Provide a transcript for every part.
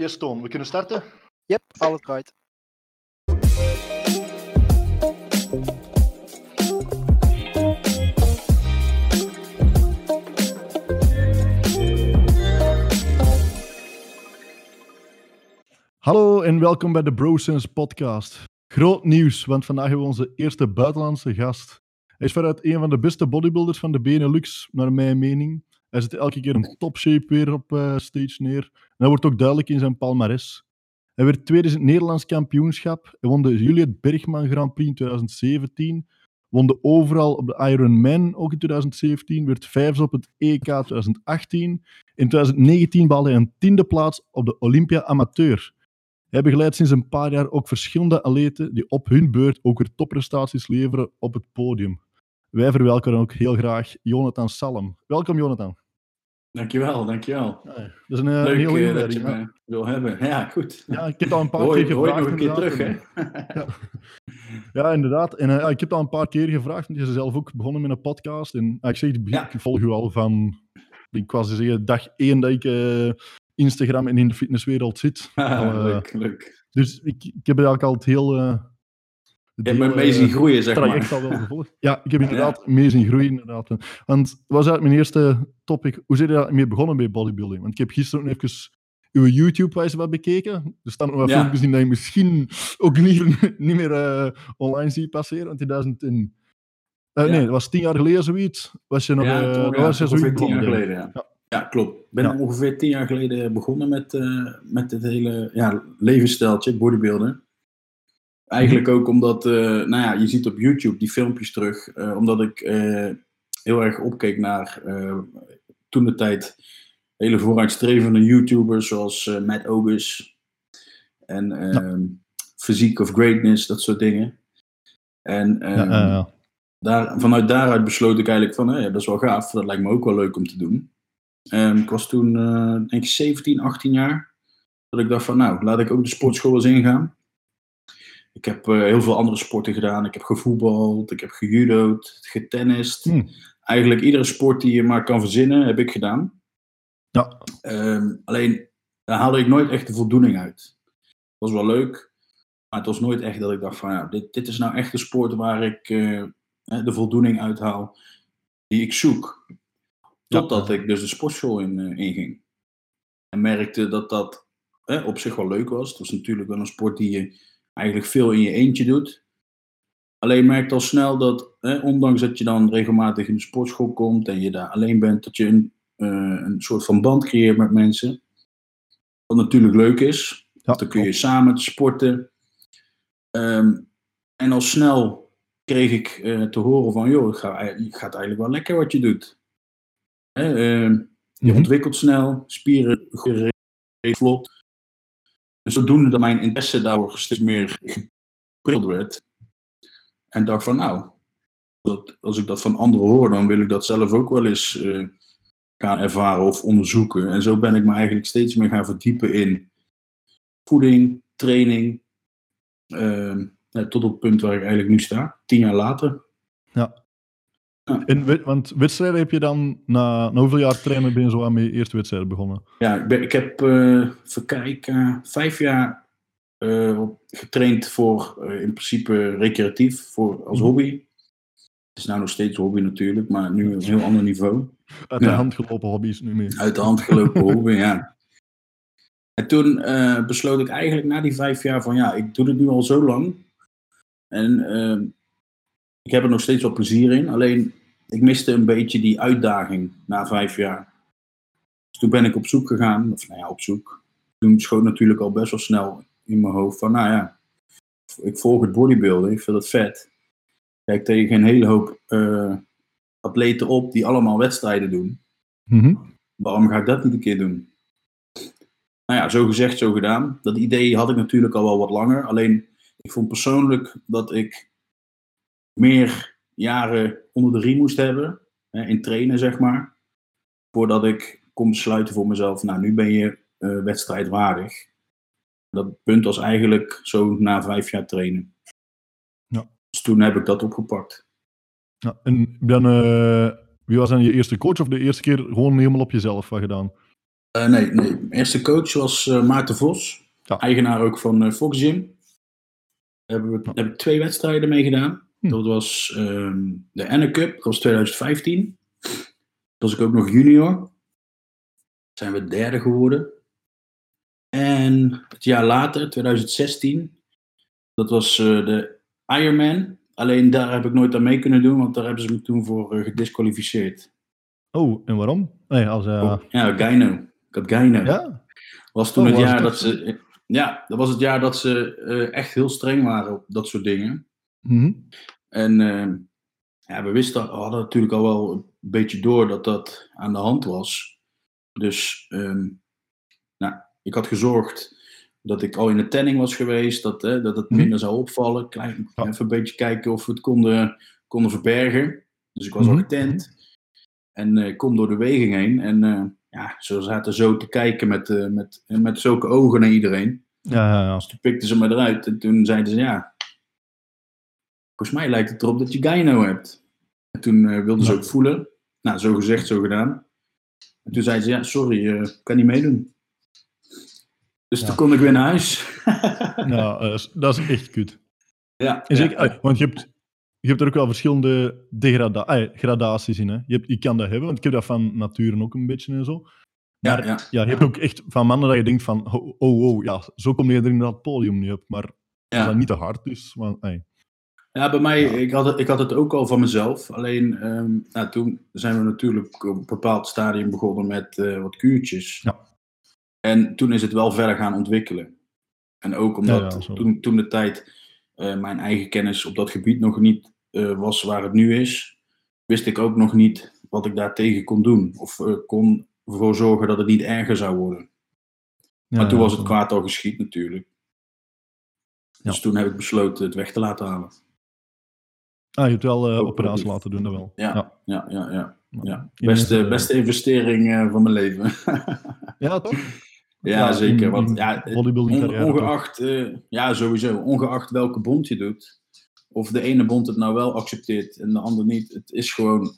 Yes, Toon, we kunnen starten? Yep, alles right. Hallo en welkom bij de BroSense podcast. Groot nieuws, want vandaag hebben we onze eerste buitenlandse gast. Hij is veruit een van de beste bodybuilders van de Benelux, naar mijn mening. Hij zit elke keer een topshape weer op uh, stage neer. En dat wordt ook duidelijk in zijn palmares. Hij werd tweede in het Nederlands kampioenschap. Hij won de Juliet Bergman Grand Prix in 2017. Won overal op de Ironman ook in 2017. Werd vijfde op het EK 2018. In 2019 behaalde hij een tiende plaats op de Olympia Amateur. Hij begeleidt sinds een paar jaar ook verschillende atleten die op hun beurt ook weer topprestaties leveren op het podium. Wij verwelkomen ook heel graag Jonathan Salm. Welkom, Jonathan. Dankjewel, dankjewel. Ja, dat is een, eh, Leuk heel uh, dat je ja. wil hebben. Ja, goed. Ja, ik heb al een paar Hoor, keer hoor je gevraagd. nog een keer terug, ja. ja, inderdaad. En uh, ik heb al een paar keer gevraagd, want je is zelf ook begonnen met een podcast. En uh, ik zeg, ik, volg u al van, ik was zeggen, dag één dat ik Instagram en in de fitnesswereld zit. Leuk, leuk. dus ik, ik heb eigenlijk al het heel... Je hebt me mee zien groeien, zeg maar. al wel gevolgd. Ja, ik heb inderdaad mee zien groeien. Inderdaad. Want dat was eigenlijk mijn eerste topic. Hoe zijn je daarmee begonnen bij bodybuilding? Want ik heb gisteren ook even uw YouTube-wijze wat bekeken. Er staan nog wat Ja. filmpjes in dat je misschien ook niet, niet meer eh, online ziet passeren. Want in 2010... eh, Ja. Nee, dat was tien jaar geleden zoiets. Was je nog... Ja, eh, ja, was je ongeveer tien jaar geleden, ja. Ja. Ja, klopt. Ik ben Ja. ongeveer tien jaar geleden begonnen met, eh met het hele ja, levensstijltje, bodybuilden. Eigenlijk ook omdat, eh, nou ja, je ziet op YouTube die filmpjes terug, eh, omdat ik eh, heel erg opkeek naar toen de tijd hele vooruitstrevende YouTubers zoals Matt Ogus en ehm Physique of Greatness, dat soort dingen. En Ja, ehm, ja, ja. daar, vanuit daaruit besloot ik eigenlijk van, hé, dat is wel gaaf, dat lijkt me ook wel leuk om te doen. Ehm, ik was toen, denk ik, 17, 18 jaar. Dat ik dacht van, nou, laat ik ook de sportschool eens ingaan. Ik heb eh, heel veel andere sporten gedaan. Ik heb gevoetbald, ik heb gejudo'd, getennist. Hm. Eigenlijk iedere sport die je maar kan verzinnen, heb ik gedaan. Ja. Ehm, alleen, daar haalde ik nooit echt de voldoening uit. Het was wel leuk, maar het was nooit echt dat ik dacht van, ja, dit, dit is nou echt de sport waar ik eh, de voldoening uithaal die ik zoek. Totdat ik dus de sportschool in, eh, inging. En merkte dat dat op zich wel leuk was. Het was natuurlijk wel een sport die je eigenlijk veel in je eentje doet. Alleen merkte al snel dat, hè, ondanks dat je dan regelmatig in de sportschool komt en je daar alleen bent, dat je een, eh, een soort van band creëert met mensen. Wat natuurlijk leuk is. Ja, Dan kun je samen sporten. Ehm, en al snel kreeg ik eh, te horen van, joh, het gaat, eigenlijk wel lekker wat je doet. Hè, ehm, je Mhm. ontwikkelt snel, spieren vlot. Dus zodoende dat mijn interesse daardoor steeds meer geprikkeld werd. En dacht van, nou, dat, als ik dat van anderen hoor, dan wil ik dat zelf ook wel eens eh, gaan ervaren of onderzoeken. En zo ben ik me eigenlijk steeds meer gaan verdiepen in voeding, training. ja, tot op het punt waar ik eigenlijk nu sta, tien jaar later. En, we- want wedstrijden heb je dan, na, na hoeveel jaar trainen ben je zo aan mijn eerste wedstrijd begonnen? Ja, ik, ben, ik heb, even kijken, vijf jaar eh, getraind voor, eh, in principe recreatief, voor, als Mhm. hobby. Het is nou nog steeds hobby natuurlijk, maar nu op een heel ander niveau. Uit de Ja. hand gelopen hobby's nu meer. Uit de hand gelopen hobby, ja. En toen besloot ik eigenlijk na die vijf jaar van ja, ik doe dit nu al zo lang. En eh, ik heb er nog steeds wel plezier in. Alleen ik miste een beetje die uitdaging na vijf jaar. Dus toen ben ik op zoek gegaan, of nou ja, op zoek. Toen schoot natuurlijk al best wel snel in mijn hoofd van nou ja, ik volg het bodybuilding, ik vind het vet. Kijk tegen een hele hoop eh, atleten op die allemaal wedstrijden doen Mhm. waarom ga ik dat niet een keer doen? Nou ja, zo gezegd, zo gedaan. Dat idee had ik natuurlijk al wel wat langer. Alleen, ik vond persoonlijk dat ik meer jaren onder de riem moest hebben. Hè, in trainen, zeg maar. Voordat ik kon besluiten voor mezelf, nou, nu ben je eh, wedstrijdwaardig. Dat punt was eigenlijk zo na vijf jaar trainen. Ja. Dus toen heb ik dat opgepakt. Ja, en dan, eh, wie was dan je eerste coach of de eerste keer gewoon helemaal op jezelf wat gedaan? Eh, nee, nee. Mijn eerste coach was Maarten Vos. Ja. Eigenaar ook van Fox Gym. Daar hebben we, Ja. heb ik twee wedstrijden mee gedaan. Hm. Dat was ehm, de Enne Cup. Dat was 2015. Toen was ik ook nog junior. Zijn we derde geworden. En het jaar later, 2016. Dat was eh, de Ironman. Alleen daar heb ik nooit aan mee kunnen doen. Want daar hebben ze me toen voor eh, gedisqualificeerd. Oh, en waarom? Nee, als, eh, Ja, Gyno. Ik had Gyno. ja? was toen Oh, het was jaar het dat ze. Ja, dat was het jaar dat ze echt heel streng waren op dat soort dingen. Mhm. En eh, ja, we wisten, we hadden natuurlijk al wel een beetje door dat dat aan de hand was. Dus ehm, nou, ik had gezorgd dat ik al in de tanning was geweest, dat, hè, dat het Mhm. minder zou opvallen. Klein. Even een beetje kijken of we het konden, konden verbergen. Dus ik was al Mhm. getent en eh, ik kom door de weging heen. En eh, ja, ze zaten zo te kijken met, eh, met, met zulke ogen naar iedereen. Ja, ja, ja. Dus toen pikten ze me eruit en toen zeiden ze ja. Volgens mij lijkt het erop dat je gyno hebt. En toen eh, wilden ze ook voelen. Nou, zo gezegd, zo gedaan. En toen zeiden ze ja, sorry, eh, ik kan niet meedoen. Dus Ja. toen kon ik weer naar huis. Ja, eh, dat is echt kut. ja, En zeker, eh, want je hebt, je hebt er ook wel verschillende degrada eh, gradaties in. Hè? Je, hebt, je kan dat hebben, want ik heb dat van nature ook een beetje en zo. maar- ja. Ja, je hebt ook echt van mannen dat je denkt van, oh, oh, oh, ja, zo kom je er dat podium niet op. Maar dat niet te hard is, want, ey. Ja, bij mij, ik, had het, ik had het ook al van mezelf. Alleen, ehm, nou, toen zijn we natuurlijk op een bepaald stadium begonnen met eh, wat kuurtjes. Ja. En toen is het wel verder gaan ontwikkelen. En ook omdat Ja, ja, zo. toen, toen de tijd eh, mijn eigen kennis op dat gebied nog niet eh, was waar het nu is, wist ik ook nog niet wat ik daartegen kon doen. Of kon ervoor zorgen dat het niet erger zou worden. Ja, maar toen was het kwaad al geschied natuurlijk. Dus toen heb ik besloten het weg te laten halen. Ah, je hebt wel eh, Ook operatie laten doen, dat wel. Ja, ja. ja, ja. ja. Ja, beste, mensen, beste investering eh, van mijn leven. Ja, toch? ja, zeker. in- Want ja, on- ongeacht, eh, ja, sowieso, ongeacht welke bond je doet, of de ene bond het nou wel accepteert en de ander niet, het is gewoon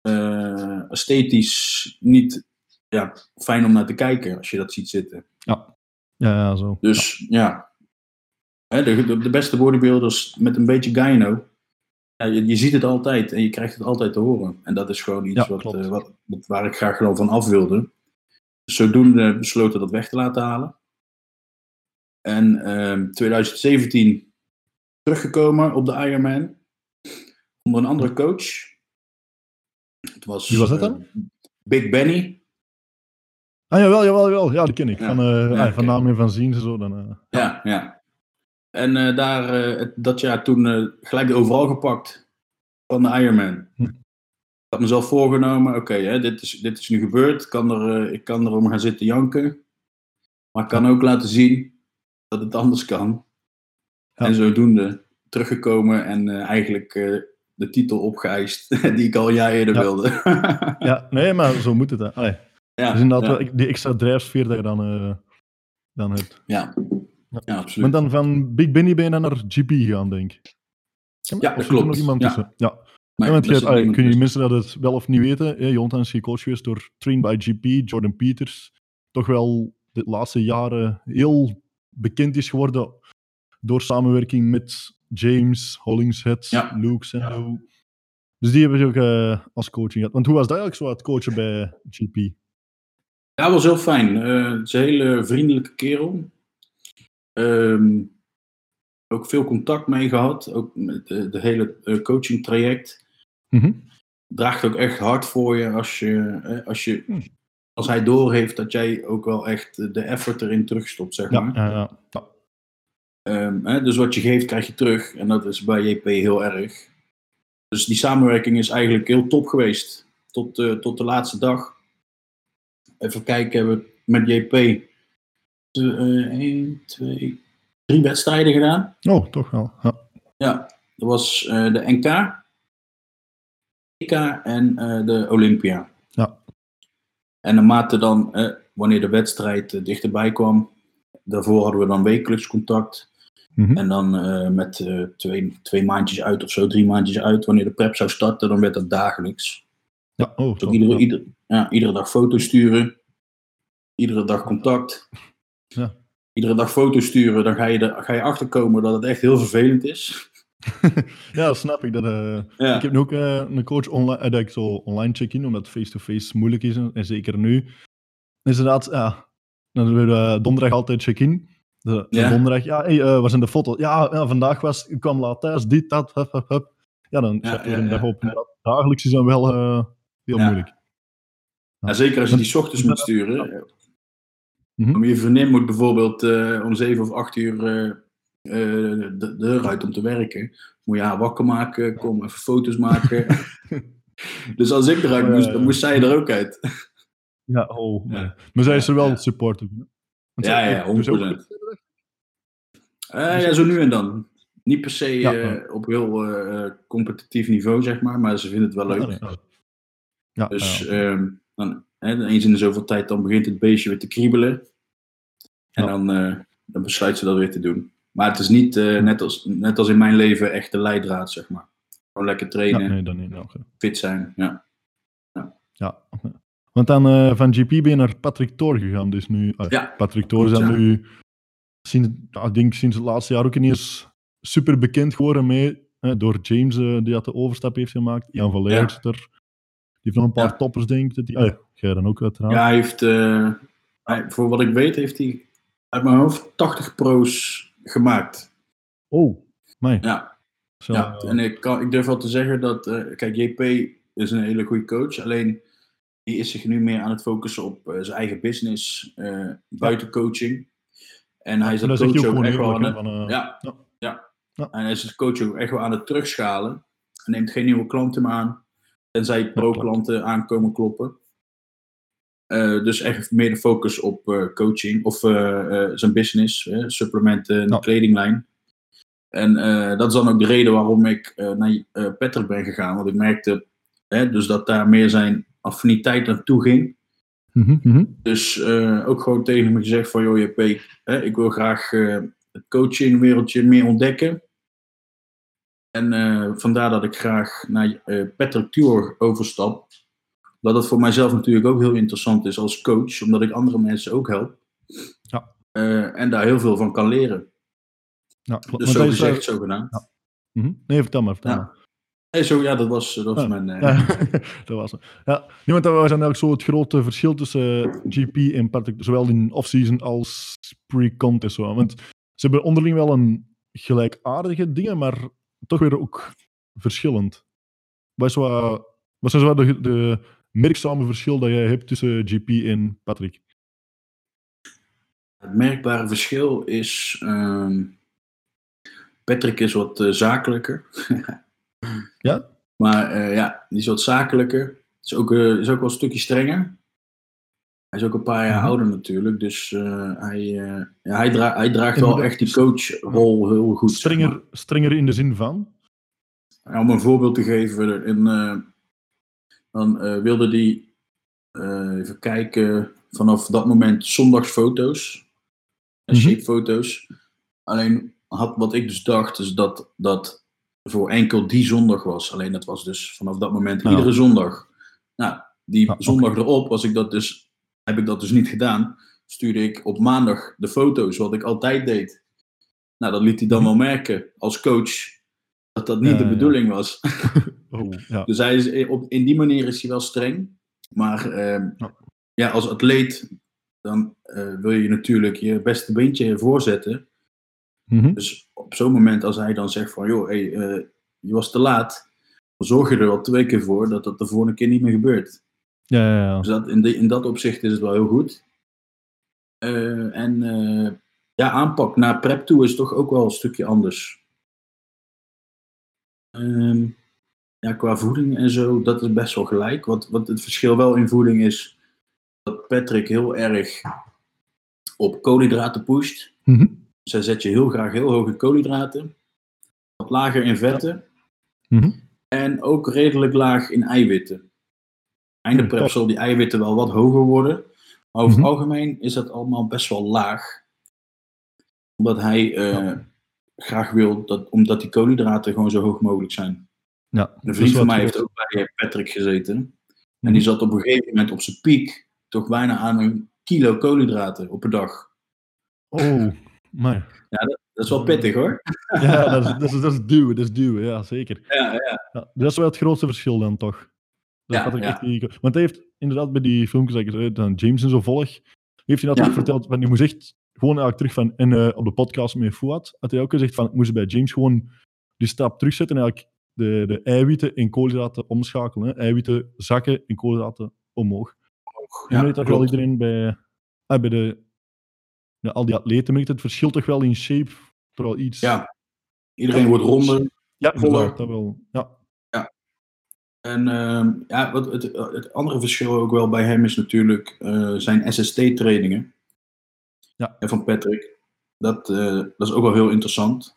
eh, esthetisch niet ja, fijn om naar te kijken als je dat ziet zitten. Ja, ja, zo. Dus ja, Hè, de, de beste bodybuilders met een beetje gyno, ja, je, je ziet het altijd en je krijgt het altijd te horen. En dat is gewoon iets Ja, wat, klopt. eh, wat, wat- waar ik graag gewoon van af wilde. Zodoende besloten dat weg te laten halen. En ehm 2017 teruggekomen op de Ironman. Onder een andere coach. Het was, Wie was dat eh, dan? Big Benny. Ah, jawel, jawel, jawel. Ja, die ken ik. Ja. Van, eh Ja, ah, van naam en van zien zo. Dan. Ja, ja. En eh, daar, eh, dat jaar toen eh, gelijk de overal gepakt van de Ironman. Hm. Ik had mezelf voorgenomen, oké, dit, is, dit is nu gebeurd. Ik kan, er, ik kan erom gaan zitten janken. Maar ik kan ook laten zien dat het anders kan. Ja. En zodoende teruggekomen en eigenlijk de titel opgeëist die ik al een jaar eerder Ja. wilde. Ja, nee, maar zo moet het. Hè. Allee, ja, dus inderdaad ja, die extra drijfsfeer dat je dan, dan hebt. ja. Ja. ja, absoluut. Maar dan van Big Benny dan naar GP gaan, denk ik. Ja, dat er klopt. nog iemand tussen? Ja. Nee, Ja, want je, niemand kun je mensen dat het wel of niet weten? Hè? Jonathan is gecoacht geweest door Train by GP, Jordan Peters. Toch wel de laatste jaren heel bekend is geworden door samenwerking met James, Hollingshead, Ja. Luke Sendo. Dus die hebben ze ook eh, als coaching gehad. Want hoe was dat eigenlijk zo, het coachen bij GP? Ja, was heel fijn. Eh, het is een hele vriendelijke kerel. Ehm, ook veel contact mee gehad. Ook met de, de hele eh, coaching traject. Mhm. Draagt ook echt hard voor je als, je, eh, als, je, Hm. als hij doorheeft dat jij ook wel echt de effort erin terugstopt, zeg maar. ja, ja. ja. Ehm, hè, dus wat je geeft, krijg je terug. En dat is bij JP heel erg. Dus die samenwerking is eigenlijk heel top geweest. Tot, eh, tot de laatste dag. Even kijken, hebben we met JP 1, 2, 3 wedstrijden gedaan. Oh, toch wel. Ja. Ja, dat was eh, de NK, EK en eh, de Olympia. Ja. En naarmate dan, eh, wanneer de wedstrijd dichterbij kwam, daarvoor hadden we dan wekelijks contact. Mhm. En dan met twee, twee maandjes uit of zo, drie maandjes uit, wanneer de prep zou starten, dan werd dat dagelijks. ja. Oh, Dus iedere, ja. ieder, ja, iedere dag foto's sturen. iedere dag contact. Ja. Iedere dag foto's sturen, dan ga je, er, ga je achterkomen dat het echt heel vervelend is. ja, dat snap ik. Dat, eh, Ja. Ik heb nu ook eh, een coach online, eh, dat ik zo online check-in, omdat face-to-face moeilijk is. En zeker nu. Is inderdaad, ja. Dan hebben we donderdag altijd check-in. De, de Ja. Donderdag, ja, hey, waar zijn de foto's? Ja, ja, vandaag was, ik kwam laat thuis, dit, dat, hup, hup, hup. Ja, dan zet je er een dag op. Dat Dagelijks is dan wel heel moeilijk. Zeker als je die ochtends moet sturen. Om je vriendin moet bijvoorbeeld eh, om 7 of 8 uur eh, de de deur uit om te werken. Moet je haar wakker maken, kom even foto's maken. dus als ik eruit moest, dan moest zij er ook uit. Ja, oh, Ja. Maar zij is er wel Ja. Want Ja, ja, dus ook- 100%. Eh, ja, zo nu en dan. Niet per se Ja, op heel competitief niveau, zeg maar, maar ze vinden het wel leuk. Ja, ja. Dus ehm, dan, hè, eens in de zoveel tijd dan begint het beestje weer te kriebelen. En Ja. dan, eh, dan besluit ze dat weer te doen. Maar het is niet, eh, net, als, net als in mijn leven, echt de leidraad, zeg maar. Gewoon lekker ja, trainen, nee, dan niet. Ja, oké. fit zijn. Ja. Ja. Want dan eh, van GP ben je naar Patrick Thor gegaan. Dus nu, ah, Ja, Patrick Thor is dan ja. nu, sinds, ja, ik denk sinds het laatste jaar ook ineens super bekend geworden mee. hè, door James, die dat de overstap heeft gemaakt. Jan van Ja. Heeft nog een paar Ja. toppers, denk ik. Dat die, ah, jij dan ook uiteraard. ja hij heeft, eh, hij- voor wat ik weet, heeft hij uit mijn hoofd 80 pro's gemaakt. Oh, mij. Ja, Zo, ja. eh, en ik, kan, ik durf wel te zeggen dat, eh, kijk, JP is een hele goede coach. Alleen, die is zich nu meer aan het focussen op zijn eigen business, buiten coaching. En hij is en dat coach ook echt wel aan het... van, Ja, ja. ja. Ja. En hij is de coach ook echt wel aan het terugschalen. Hij neemt geen nieuwe klanten meer aan. Tenzij pro-klanten aankomen kloppen. Eh, dus echt meer de focus op eh, coaching of eh, zijn business, supplementen kledinglijn. En dat is dan ook de reden waarom ik naar Petter ben gegaan. Want ik merkte dus dat daar meer zijn affiniteit naartoe ging. mhm, mhm. Dus ook gewoon tegen hem gezegd van, joh JP, ik wil graag het coachingwereldje meer ontdekken. En eh, vandaar dat ik graag naar eh Patrick Tour overstap. Dat het voor mijzelf natuurlijk ook heel interessant is als coach, omdat ik andere mensen ook help. Ja. Eh, en daar heel veel van kan leren. Ja. Dus zo is, gezegd, zo gedaan. ja. mhm. Nee, vertel maar. Vertel Ja. maar. Hey, zo, ja, dat was, dat was Ja. mijn... Ja, dat was het. Ja, nee, want dat was dan ook zo het grote verschil tussen GP en Patrick, zowel in off-season als pre-contest. zo. Want ze hebben onderling wel een gelijkaardige dingen, maar toch weer ook verschillend. Wat, is wat, wat zijn zo de, de merkzame verschil dat jij hebt tussen GP en Patrick? Het merkbare verschil is. ehm, Patrick is wat eh, zakelijker. Ja? Maar eh, ja, die is wat zakelijker. Is ook, eh, is ook wel een stukje strenger. Hij is ook een paar jaar Mhm. ouder natuurlijk. Dus eh, hij, eh, ja, hij, dra- hij draagt wel echt die coachrol heel goed. zeg maar. strenger in de zin van? Ja, om een voorbeeld te geven, in, eh, dan wilde hij even kijken vanaf dat moment zondagsfoto's en Mhm. shapefoto's. Alleen had, wat ik dus dacht, is dat dat voor enkel die zondag was. Alleen dat was dus vanaf dat moment Ja. iedere zondag. Nou, die oké. zondag erop was ik dat dus, heb ik dat dus niet gedaan. Stuurde ik op maandag de foto's, wat ik altijd deed. Nou, dat liet hij dan wel merken als coach dat dat niet de ja. bedoeling was. Oh, ja. Dus hij is, op, in die manier is hij wel streng. Maar ehm, Ja. ja, als atleet, dan eh, wil je natuurlijk je beste beentje voorzetten. Mhm. Dus op zo'n moment als hij dan zegt van, joh, hey, eh, je was te laat. Dan zorg je er al twee keer voor dat dat de volgende keer niet meer gebeurt. Ja, ja, ja. Dus dat, in, de, in dat opzicht is het wel heel goed. Eh, en eh, ja, aanpak naar prep toe is toch ook wel een stukje anders. Ehm, ja, qua voeding en zo, dat is best wel gelijk. Wat, wat het verschil wel in voeding is, dat Patrick heel erg op koolhydraten pusht. Mhm. Dus zet je heel graag heel hoog in koolhydraten. Wat lager in vetten. Mhm. En ook redelijk laag in eiwitten. Einde prep zal die eiwitten wel wat hoger worden. Maar over Mhm. het algemeen is dat allemaal best wel laag. Omdat hij eh, graag wil, dat, omdat die koolhydraten gewoon zo hoog mogelijk zijn. ja. Een vriend van mij heeft ook bij eh, Patrick gezeten. En Mhm. die zat op een gegeven moment op zijn piek toch bijna aan een kilo koolhydraten op een dag. Oh, maar. Ja, dat, dat is wel pittig hoor. Ja, dat is, dat is, dat is duwen, dat is duwen, ja, zeker. Ja, ja. Ja, dat is wel het grootste verschil dan toch. Dat Ja, had ik ja. echt niet... Want hij heeft inderdaad bij die filmpjes dat ik zei, dan James en zo volg, heeft hij dat Ja. ook verteld, want je moest echt gewoon eigenlijk terug van, en eh, op de podcast met Fouad, had hij ook gezegd van, moest bij James gewoon die stap terugzetten en eigenlijk de, de eiwitten in koolhydraten omschakelen. Hè. Eiwitten zakken en koolhydraten omhoog. Ja, je weet dat wel iedereen bij, ah, bij de, ja, al die atleten merkt het verschil toch wel in shape, terwijl iets... Ja, iedereen wordt ronder. ja voller. dat wel. Ja, En ehm, ja, wat het, het andere verschil ook wel bij hem is natuurlijk eh, zijn SST-trainingen. Ja. En van Patrick. Dat, eh, dat is ook wel heel interessant.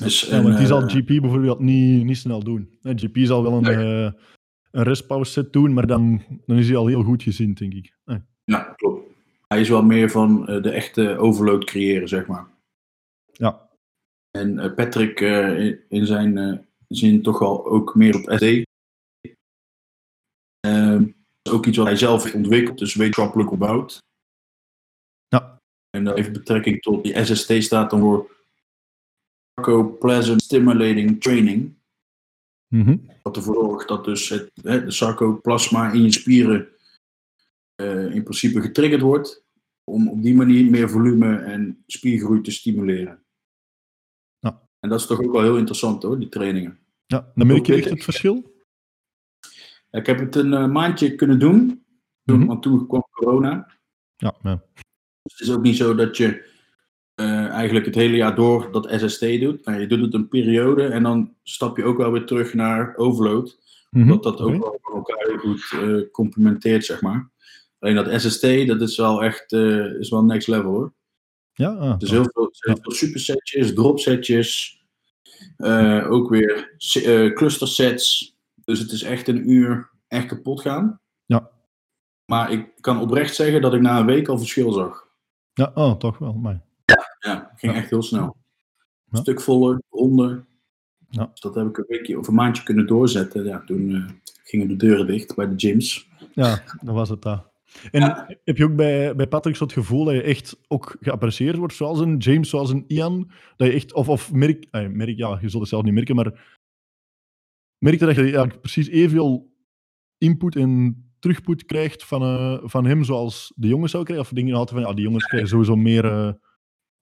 Dus, Ja, en, want die zal eh, GP bijvoorbeeld niet, niet snel doen. GP zal wel een, Nee. een restpauze set doen, maar dan, dan is hij al heel goed gezien, denk ik. Ja, klopt. Hij is wel meer van de echte overload creëren, zeg maar. Ja, En Patrick in, in zijn zin toch wel ook meer op SD. Ehm, dat is ook iets wat hij zelf heeft ontwikkeld, dus wetenschappelijk opbouwd. ja, En dat heeft betrekking tot die SST staat dan voor Sarcoplasm Stimulating Training. mhm. Wat ervoor zorgt dat dus het, hè, de sarcoplasma in je spieren eh, in principe getriggerd wordt. Om op die manier meer volume en spiergroei te stimuleren. Ja. En dat is toch ook wel heel interessant hoor, die trainingen. Ja. Dan merk je echt het verschil. Ik heb het een eh, maandje kunnen doen, toen, Mhm. want toen kwam corona. Ja, ja. Dus het is ook niet zo dat je eh, eigenlijk het hele jaar door dat SST doet. Nou, je doet het een periode en dan stap je ook wel weer terug naar overload. Mhm. Dat dat ook Oké. wel van elkaar heel goed eh, complementeert, zeg maar. Alleen dat SST, dat is wel echt eh, is wel next level hoor. Ja, ah, Dus heel veel, heel veel supersetjes, dropsetjes, eh, ook weer eh, clustersets. Dus het is echt een uur echt kapot gaan. Ja. Maar ik kan oprecht zeggen dat ik na een week al verschil zag. ja oh, toch wel. Maar. Ja, het ging Ja. echt heel snel. Ja. Een stuk voller, ronder. Ja. Dus dat heb ik een weekje of een maandje kunnen doorzetten. Ja, toen eh, gingen de deuren dicht bij de gyms. Ja, dat was het daar. En Ja. heb je ook bij, bij Patrick zo het gevoel dat je echt ook geapprecieerd wordt, zoals een James, zoals een Ian? Dat je echt, of, of merk, eh, merk, ja, je zult het zelf niet merken, maar merk je dat je eigenlijk precies evenveel input en terugput krijgt van, eh, van hem zoals de jongens zou krijgen? Of denk je altijd van, ja, die jongens krijgen sowieso meer, eh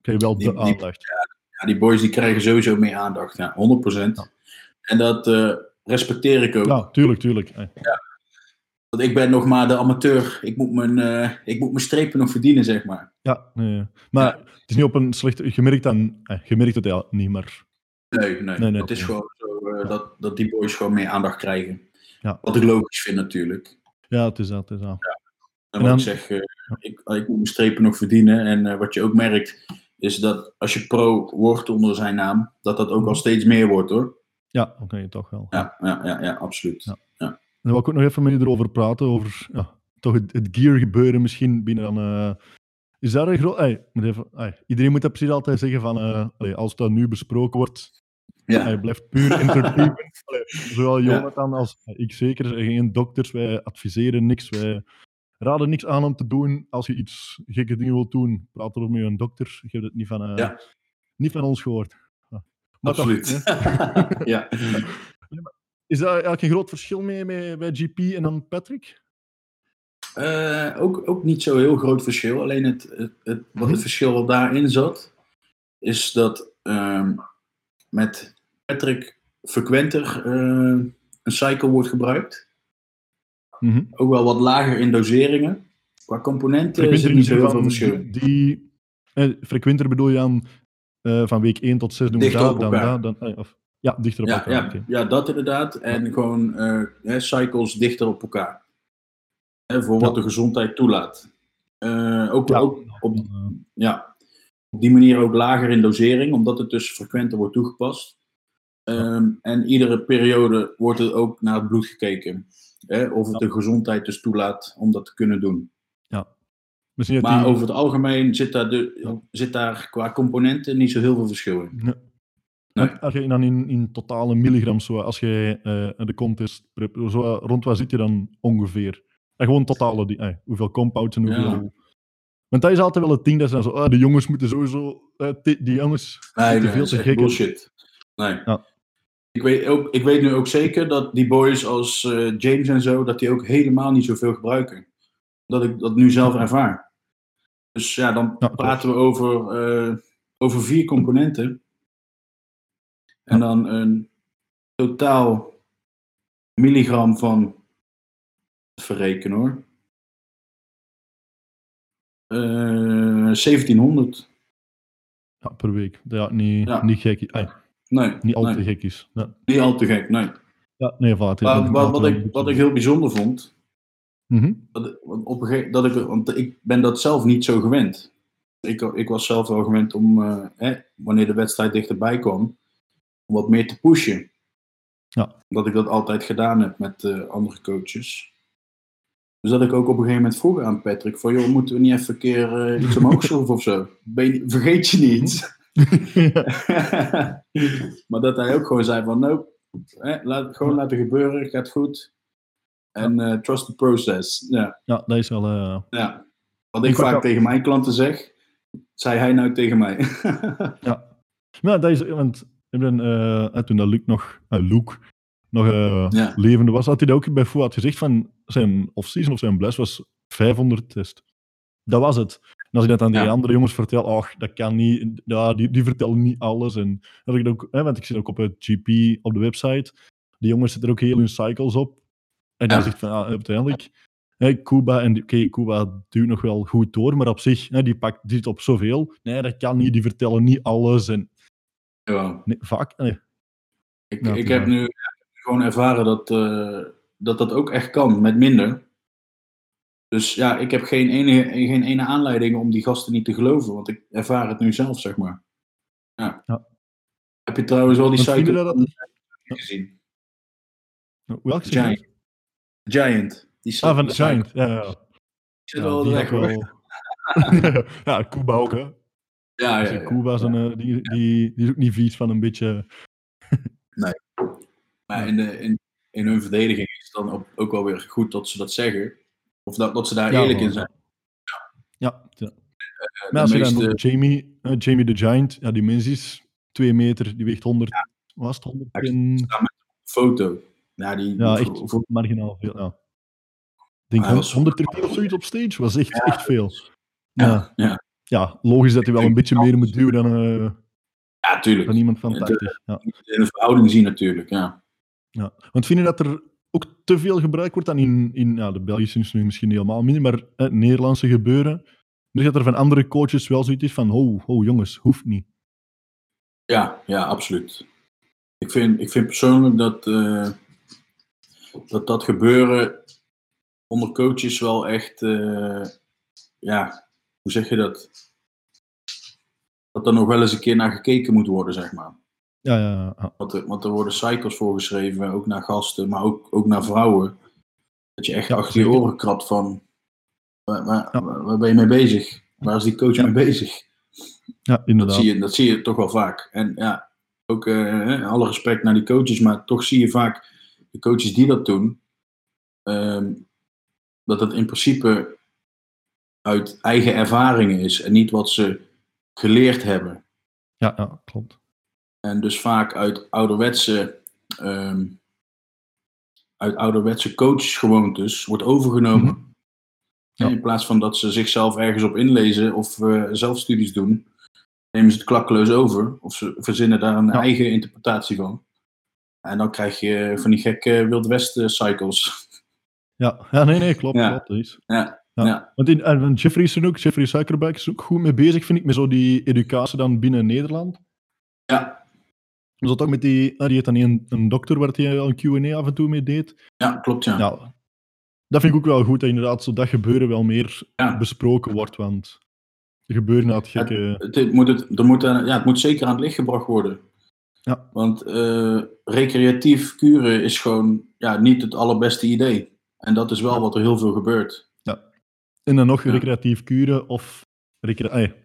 krijgen wel Die- de die- aandacht? Ja, die boys die krijgen sowieso meer aandacht. Ja, 100%. Ja. En dat respecteer ik ook. Ja, tuurlijk, tuurlijk. Eh, Want ik ben nog maar de amateur. Ik moet mijn, eh, ik moet mijn strepen nog verdienen, zeg maar. Ja, nee, maar het is niet op een slechte... Je merkt, dan, eh, je merkt het ja, niet, maar... Nee, nee. Nee, nee, het is nee. gewoon zo eh, dat, dat die boys gewoon meer aandacht krijgen. Ja. Wat ik logisch vind natuurlijk. Ja, het is dat, het is dat. En En wat dan- ik zeg, eh, ik, ik moet mijn strepen nog verdienen. En wat je ook merkt, is dat als je pro wordt onder zijn naam, dat dat ook al steeds meer wordt hoor. Ja, oké, toch wel. Ja, ja, ja, ja absoluut. Ja. En dan wil ik ook nog even met je erover praten, over ja, toch het, het gear gebeuren misschien binnen eh, is daar een groot... iedereen moet dat precies altijd zeggen van... eh, allee, als dat nu besproken wordt, Ja. hij blijft puur entertainment. Zowel Ja. Jonathan als ik zeker, geen dokters, wij adviseren niks, wij raden niks aan om te doen. Als je iets gekke dingen wilt doen, praat erover met een dokter. Je hebt het niet van, eh, Ja. niet van ons gehoord. Ja. Toch, Absoluut. hè. ja. Is dat eigenlijk een groot verschil mee, mee, bij GP en dan Patrick? Eh, ook, ook niet zo heel groot verschil. Alleen het, het, het, wat het verschil wat daarin zat, is dat ehm, met Patrick frequenter eh, een cycle wordt gebruikt. Mhm. Ook wel wat lager in doseringen. Qua componenten is Frequenter er niet zo heel veel verschil. Die, eh, frequenter bedoel je aan van week 1 tot 6 doen we dat, dan dat, dan, eh, of, ja, dichter op Ja, elkaar. ja, ja, dat inderdaad. En gewoon eh, cycles dichter op elkaar. Hè, voor wat Ja. de gezondheid toelaat. Eh, ook, Ja. ook op, ja, op die manier ook lager in dosering, omdat het dus frequenter wordt toegepast. Ehm, en iedere periode wordt er ook naar het bloed gekeken. Hè, of het de gezondheid dus toelaat om dat te kunnen doen. dat Maar die- over het algemeen zit daar, de, zit daar qua componenten niet zo heel veel verschil in. Nee. Nee. Als je dan in, in totale milligrams, zo, als je eh, de contest prep, zo, rond wat zit je dan ongeveer? En gewoon totale, die, eh, hoeveel compounds en hoeveel... Ja. Want dat is altijd wel het ding, dat ze dan zo, ah, de jongens moeten sowieso, eh, die, jongens Nee, nee, veel te gek. bullshit. Nee. Ja. Ik, weet ook, ik weet nu ook zeker dat die boys als eh, James en zo, dat die ook helemaal niet zoveel gebruiken. Dat ik dat nu zelf ervaar. Dus ja, dan Ja, praten we over, eh, over vier componenten. En dan een totaal milligram van, verreken hoor, Eh 1700. Ja, per week. Ja, niet, Ja. niet gek. eh, Nee, niet al nee, te gek is. Ja, niet al te gek, nee. ja nee. Maar wat, wat, ik, wat ik heel bijzonder vond, Mhm. dat, want op een gegeven, dat ik, want ik ben dat zelf niet zo gewend. Ik, ik was zelf wel gewend om, eh, hè, wanneer de wedstrijd dichterbij kwam, om wat meer te pushen. Ja. Dat ik dat altijd gedaan heb met eh, andere coaches. Dus dat ik ook op een gegeven moment vroeg aan Patrick: van joh, moeten we niet even een keer eh, iets omhoog schroeven of zo? Je- vergeet je niet. maar dat hij ook gewoon zei van nope, hè, laat gewoon laten gebeuren, gaat goed. En eh, trust the process. Ja, ja, dat is wel... ja. Wat ik Ik vaak tegen mijn klanten zeg, zei hij nou tegen mij. Ja. Maar dat is, want ik ben, eh, toen dat Luc nog, eh, Luke nog eh, Ja. levende was, had hij dat ook bij Fouad gezegd van zijn off-season of zijn bless was 500 test. Dat was het. En als ik dat aan die Ja. andere jongens vertel, ach, dat kan niet, ja, die, die vertellen niet alles. En dat ik ook, hè, want ik zit ook op het GP op de website, die jongens zetten er ook heel hun cycles op. En dan zegt van, ja, uiteindelijk, hè, Cuba, en oké, Cuba duwt nog wel goed door, maar op zich, hè, die pakt dit op zoveel. Nee, dat kan niet, die vertellen niet alles. En ja. Nee, vaak. Nee. Ik, ik heb nu gewoon ervaren dat, eh, dat dat ook echt kan, met minder. Dus ja, ik heb geen ene, geen ene aanleiding om die gasten niet te geloven, want ik ervaar het nu zelf, zeg maar. Ja. Ja. Heb je trouwens al die jullie dat- gezien? Welke Giant. Giant? Die Ah, van die Giant. Ja, ja. Die zit ja. die weg, hoor. wel- ja, Cuba ook, hè. Ja, ja, ja. Cuba is een, eh, die, die, die is ook niet vies van een beetje... Maar in, de, in, in hun verdediging is het dan ook, ook wel weer goed dat ze dat zeggen. Of dat, dat ze daar eerlijk in zijn. Ja. ja. Eh, Maar als je meeste- Jamie, eh, Jamie the Giant, ja, die mens is 2 meter, die weegt 100... Was het 100 en... foto. Ja, die, Ja, echt voor- marginaal veel, ja. Ik denk Ah, dat is- 113 of zoiets op stage, was echt, echt veel. Ja. ja, ja. logisch dat hij wel een beetje meer moet duwen dan, eh, ja, tuurlijk. dan iemand van Ja, de- 80. Ja. In een verhouding zien natuurlijk, ja. Ja. Want vind je dat er ook te veel gebruikt wordt dan in, in ja, de Belgische is nu misschien niet helemaal minder, maar het Nederlandse gebeuren? Dus dat er van andere coaches wel zoiets is van, oh, oh jongens, hoeft niet. Ja, ja, absoluut. Ik vind, ik vind persoonlijk dat, eh, dat dat gebeuren onder coaches wel echt, eh, ja, hoe zeg je dat? Dat er nog wel eens een keer naar gekeken moet worden, zeg maar. Ja, ja, ja. Want er, want er worden cycles voorgeschreven, ook naar gasten, maar ook, ook naar vrouwen. Dat je echt Ja, achter je zeker. oren krabt van, waar, waar, Ja. waar- waar ben je mee bezig? Waar is die coach mee bezig? ja Dat inderdaad. zie, je, dat zie je toch wel vaak. En ja, ook eh, alle respect naar die coaches, maar toch zie je vaak de coaches die dat doen, ehm, dat het in principe uit eigen ervaringen is en niet wat ze geleerd hebben. Ja, ja, klopt. En dus vaak uit ouderwetse, ehm, uit ouderwetse coachgewoontes wordt overgenomen. Mhm. Ja. In plaats van dat ze zichzelf ergens op inlezen of eh, zelfstudies doen, nemen ze het klakkeloos over. Of ze verzinnen daar een Ja. eigen interpretatie van. En dan krijg je van die gekke Wild West eh, cycles. Ja, ja nee, nee, klopt. Ja. klopt. Ja, Ja. ja. Want in, en Jeffrey is er ook, Jeffrey Suikerbeek is ook goed mee bezig, vind ik, met zo die educatie dan binnen Nederland. ja, Dus dat ook met die, ah, die dan een, een dokter waar hij al een Q&A af en toe mee deed. ja, klopt ja. Ja, dat vind ik ook wel goed, dat inderdaad zo dat gebeuren wel meer Ja. besproken wordt, want er gebeuren inderdaad gekke... Het, het moet het, er moet, ja, het moet zeker aan het licht gebracht worden. Ja. Want eh, recreatief kuren is gewoon ja, niet het allerbeste idee. En dat is wel wat er heel veel gebeurt. En dan nog Ja. recreatief kuren of recre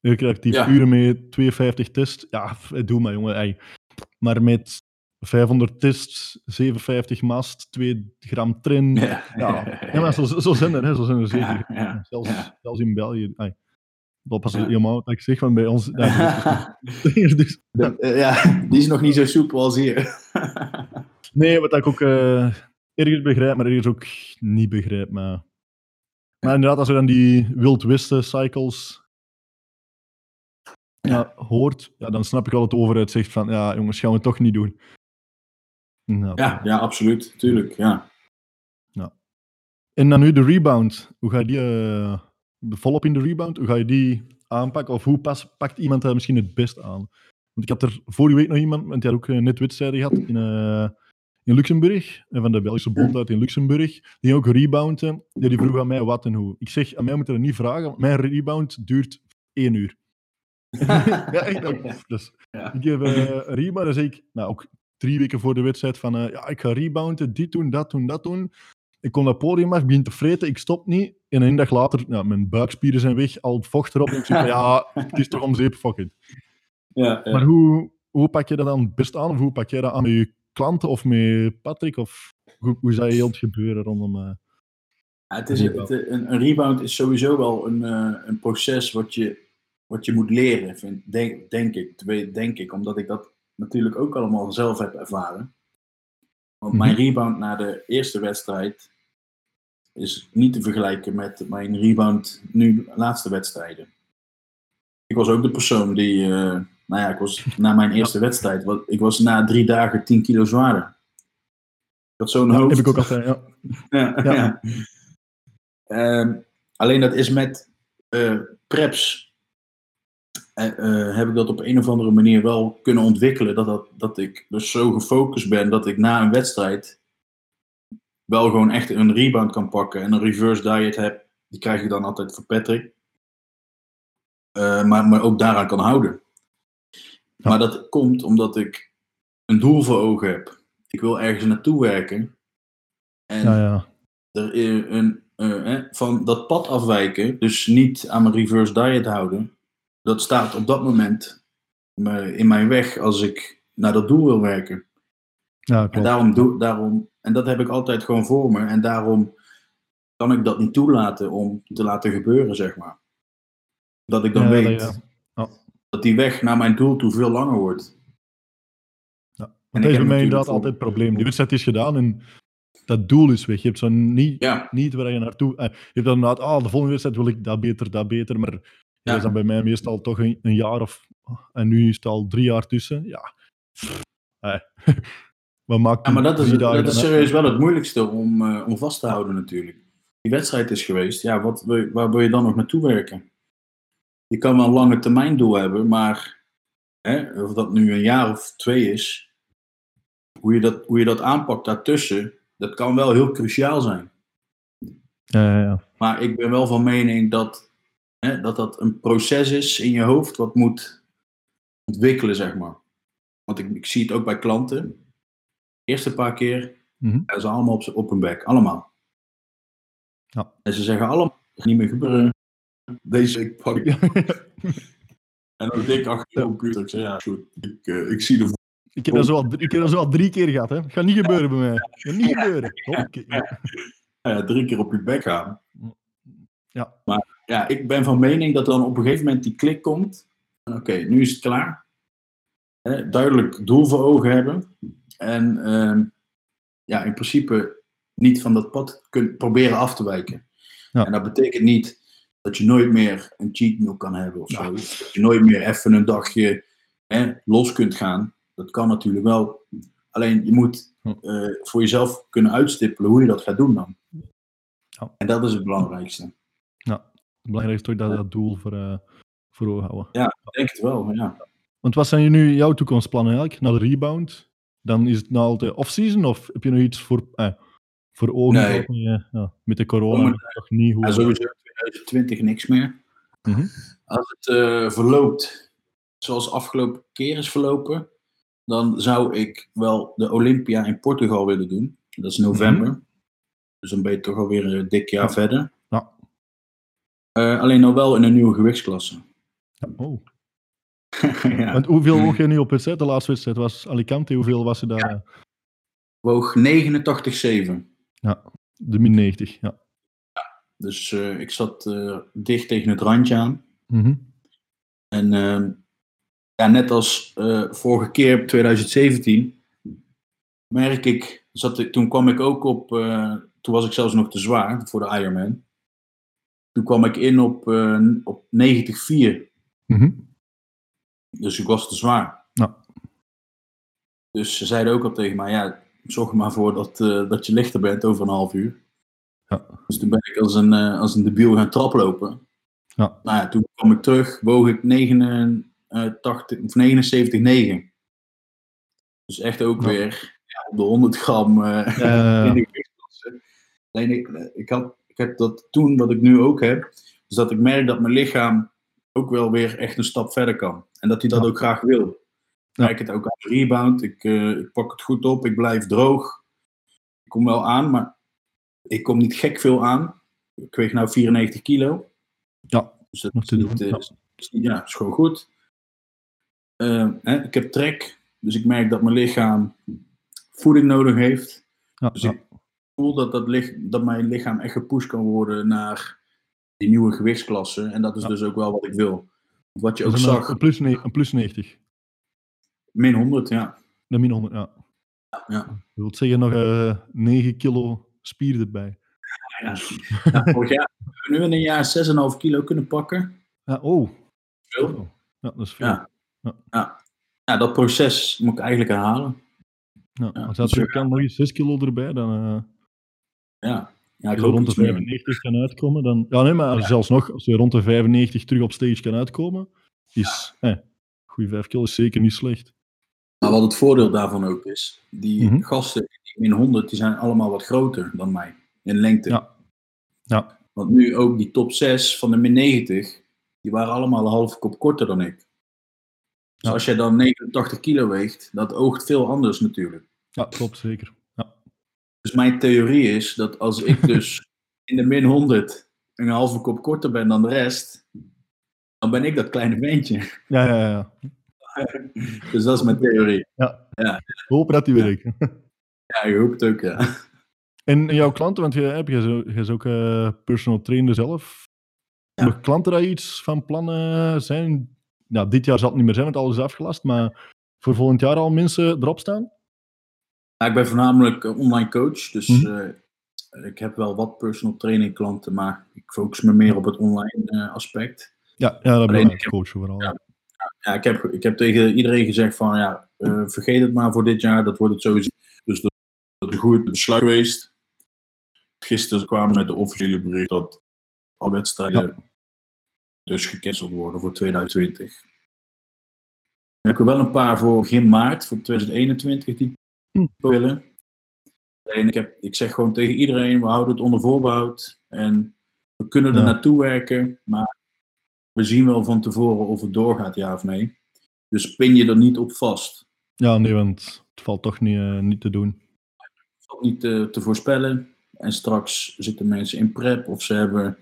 recreatief Ja. kuren met 52 test. Ja, f- doe maar jongen. Maar met 500 tests, 57 mast, 2 gram trin. Ja, ja. maar zo, zo zijn er, hè, zo zijn er zeker. Ja, zelfs, zelfs in België. Dat pas Ja. helemaal wat ik zeg, van bij ons. Ja, dus- dus- De- eh, ja, die is nog niet zo soepel als hier. nee, wat ik ook eh, ergens begrijp, maar ergens ook niet begrijp. Maar, maar inderdaad, als je dan die Wild Westen cycles ja, hoort, ja, dan snap ik wel dat de overheid zegt van, ja jongens, gaan we het toch niet doen. Nou, ja, ja, absoluut. Tuurlijk, ja. En dan nu de rebound. Hoe ga je die, eh, de volop in de rebound, hoe ga je die aanpakken? Of hoe pas, pakt iemand dat misschien het best aan? Want ik had er vorige week nog iemand, want die had ook eh, net wedstrijden gehad in, eh, in Luxemburg, eh, van de Belgische bond uit in Luxemburg, die ook rebounden. Die, die vroeg aan mij wat en hoe. Ik zeg, aan mij moet je dat niet vragen, want mijn rebound duurt één uur. ja, echt. ook. Dus Ja. ik heb eh, een rebound, dan zeg ik, nou ook drie weken voor de wedstrijd van, eh, ja, ik ga rebounden, dit doen, dat doen, dat doen. Ik kom dat podium af, begin te vreten, ik stop niet. En een dag later, ja, mijn buikspieren zijn weg, al het vocht erop. En ik zeg van, ja, het is toch om zeep, fuck it. Ja, ja. Maar hoe, hoe pak je dat dan best aan? Of hoe pak jij dat aan met je klanten of met Patrick? Of hoe, hoe zou je het gebeuren rondom... eh, Ja, het is, het, een, een rebound is sowieso wel een, eh, een proces wat je, wat je moet leren, vind, denk, denk ik. Denk ik, omdat ik dat natuurlijk ook allemaal zelf heb ervaren. Want mijn Mhm. rebound na de eerste wedstrijd is niet te vergelijken met mijn rebound nu laatste wedstrijden. Ik was ook de persoon die, eh, nou ja, ik was na mijn eerste wedstrijd, wat, ik was na drie dagen 10 kilo zwaarder. Ik had zo'n hoofd. heb ik ook altijd, ja. Ja, Ja. ja. Ehm, alleen dat is met eh, preps. eh, eh, heb ik dat op een of andere manier wel kunnen ontwikkelen. Dat, dat, dat ik dus zo gefocust ben dat ik na een wedstrijd wel gewoon echt een rebound kan pakken. En een reverse diet heb. Die krijg ik dan altijd voor Patrick. Maar me ook daaraan kan houden. Ja. Maar dat komt omdat ik een doel voor ogen heb. Ik wil ergens naartoe werken. En Ja, ja. er een, eh, eh, van dat pad afwijken, dus niet aan mijn reverse diet houden, dat staat op dat moment me- in mijn weg als ik naar dat doel wil werken. ja En daarom doe daarom, en dat heb ik altijd gewoon voor me, en daarom kan ik dat niet toelaten om te laten gebeuren, zeg maar. Dat ik dan Ja, weet ja. Dat die weg naar mijn doel toe veel langer wordt. Ja. En dat is bij mij inderdaad altijd het probleem. Die wedstrijd is gedaan en dat doel is weg. Je hebt zo niet, Ja, niet waar je naartoe... eh, Je hebt dan inderdaad, ah, de volgende wedstrijd wil ik dat beter, dat beter. Maar dat is dan bij mij meestal toch een, een jaar of... En nu is het al drie jaar tussen. Ja. Eh, Wat maakt ja maar dat is, dat uit? serieus wel het moeilijkste om, eh, om vast te houden natuurlijk. Die wedstrijd is geweest, ja, wat, waar wil je dan nog naartoe werken? Je kan wel een lange termijn doel hebben, maar hè, of dat nu een jaar of twee is, hoe je dat, hoe je dat aanpakt daartussen, dat kan wel heel cruciaal zijn. Ja. Maar ik ben wel van mening dat, hè, dat dat een proces is in je hoofd wat moet ontwikkelen, zeg maar. Want ik, ik zie het ook bij klanten. Eerste paar keer Mhm. zijn ze allemaal op, op hun bek, allemaal. Ja. En ze zeggen allemaal, niet meer gebeuren. Deze week pak ik. En dan denk ik achter de computer, ik zeg ja, goed, ik, eh, ik zie de Ik heb, dat zo al, ik heb dat zo al drie keer gehad. Hè. Gaat niet gebeuren bij mij. Gaat niet gebeuren. Ja, drie keer op je bek gaan. Ja. Maar ja, ik ben van mening dat dan op een gegeven moment die klik komt. Oké, nu is het klaar. Duidelijk doel voor ogen hebben. En ehm, ja, in principe niet van dat pad kunt proberen af te wijken. Ja. En dat betekent niet dat je nooit meer een cheat meal kan hebben of Ja. zo. Dat je nooit meer even een dagje hè, los kunt gaan. Dat kan natuurlijk wel. Alleen je moet Hm. eh, voor jezelf kunnen uitstippelen hoe je dat gaat doen dan. Ja. En dat is het belangrijkste. Belangrijk is toch dat, dat doel voor, eh, voor ogen houden. Ik denk het wel, ja. Want wat zijn nu jouw toekomstplannen eigenlijk? Na de rebound? Dan is het nou altijd off-season? Of heb je nog iets voor, eh, voor ogen? Nee. ja, met de corona nog niet hoe... ja sowieso 2020 niks meer. Mhm. Als het eh, verloopt zoals afgelopen keer is verlopen, dan zou ik wel de Olympia in Portugal willen doen. Dat is november. Dus dan ben je toch alweer een dik jaar verder. Ja. Eh, alleen nog wel in een nieuwe gewichtsklasse. Ja, oh. ja. Want hoeveel woog je nu op wedstrijd? De laatste wedstrijd was Alicante. Hoeveel was je daar? Woog 89,7. De min 90. Ja. Dus eh, ik zat eh, dicht tegen het randje aan. Mhm. En ehm, ja, net als eh, vorige keer, 2017, merk ik, zat ik, toen kwam ik ook op, toen was ik zelfs nog te zwaar voor de Ironman. Toen kwam ik in op, op 90,4. Mhm. Dus ik was te zwaar. Ja. Dus ze zeiden ook al tegen mij, ja, zorg er maar voor dat, dat je lichter bent over een half uur. Ja. Dus toen ben ik als een, eh, als een debiel gaan traplopen. Ja. Nou ja, toen kwam ik terug, woog ik 89, of 79,9. Dus echt ook Ja. weer ja, op de 100 gram eh, Ja, in de. Alleen ik, ik, had, ik heb dat toen, wat ik nu ook heb, is dat ik merk dat mijn lichaam ook wel weer echt een stap verder kan. En dat hij dat ook graag wil. Ik merk het ook aan de rebound. Ik, eh, ik pak het goed op, ik blijf droog. Ik kom wel aan, maar ik kom niet gek veel aan. Ik weeg nou 94 kilo. Ja, Dus dat niet, doen, eh, ja. is- gewoon goed. Eh, hè, ik heb trek, dus ik merk dat mijn lichaam voeding nodig heeft. Ja, Dus ja. ik voel dat, dat, dat mijn lichaam echt gepusht kan worden naar die nieuwe gewichtsklasse. En dat is Ja. dus ook wel wat ik wil. Wat je ook Dat zag, een, plus, een plus 90. min 100, ja. De min 100, ja. Ja. Dat wil zeggen nog eh 9 kilo spier erbij. ja. ja jaar hebben we nu in een jaar 6,5 kilo kunnen pakken. Ja, oh. Veel. Ja, dat is veel. Ja. Ja. Ja. ja, dat proces moet ik eigenlijk herhalen. Ja, Ja, als dat dus we kan nog eens 6 kilo erbij, dan uh, Ja, ja ik je hoop rond de iets meer. 95 kan uitkomen. Dan, ja, nee, maar zelfs nog, als je rond de 95 terug op stage kan uitkomen, is eh, goede 5 kilo is zeker niet slecht. Maar wat het voordeel daarvan ook is, die Mhm. gasten die min 100, die zijn allemaal wat groter dan mij in lengte. Ja. Ja. Want nu ook die top 6 van de min 90, die waren allemaal een halve kop korter dan ik. Dus Ja. als jij dan 89 kilo weegt, dat oogt veel anders natuurlijk. Ja, klopt, zeker. Ja. Dus mijn theorie is dat als ik dus in de min 100 een halve kop korter ben dan de rest, dan ben ik dat kleine ventje. Ja, ja, ja. Dus dat is mijn theorie. ja. Ja. Hopen dat die werkt. Ja, ik hoop het ook, ja. En jouw klanten, want je hebt je zo- je is ook eh, personal trainer zelf. Ja. Nog klanten daar iets van plannen zijn? Ja, dit jaar zal het niet meer zijn, want alles is afgelast. Maar voor volgend jaar al mensen erop staan? Ja, ik ben voornamelijk eh, online coach, dus Mhm. eh, ik heb wel wat personal training klanten, maar ik focus me meer op het online aspect. Ja, ja dat ben ik heb- coach vooral. Ja. Ja, ik heb, ik heb tegen iedereen gezegd van ja, eh, vergeet het maar voor dit jaar, dat wordt het sowieso. Dus dat, is een goed besluit geweest. Gisteren kwamen we met de officiële bericht dat alle wedstrijden dus gecanceld worden voor 2020. Dan heb ik er wel een paar voor begin maart, voor 2021, die Hm. willen. Alleen ik, heb, ik zeg gewoon tegen iedereen, we houden het onder voorbehoud. En we kunnen er Ja. naartoe werken, maar we zien wel van tevoren of het doorgaat, ja of nee. Dus pin je er niet op vast. Ja, nee, want het valt toch niet, eh, niet te doen. Het valt niet te, te voorspellen. En straks zitten mensen in prep of ze hebben.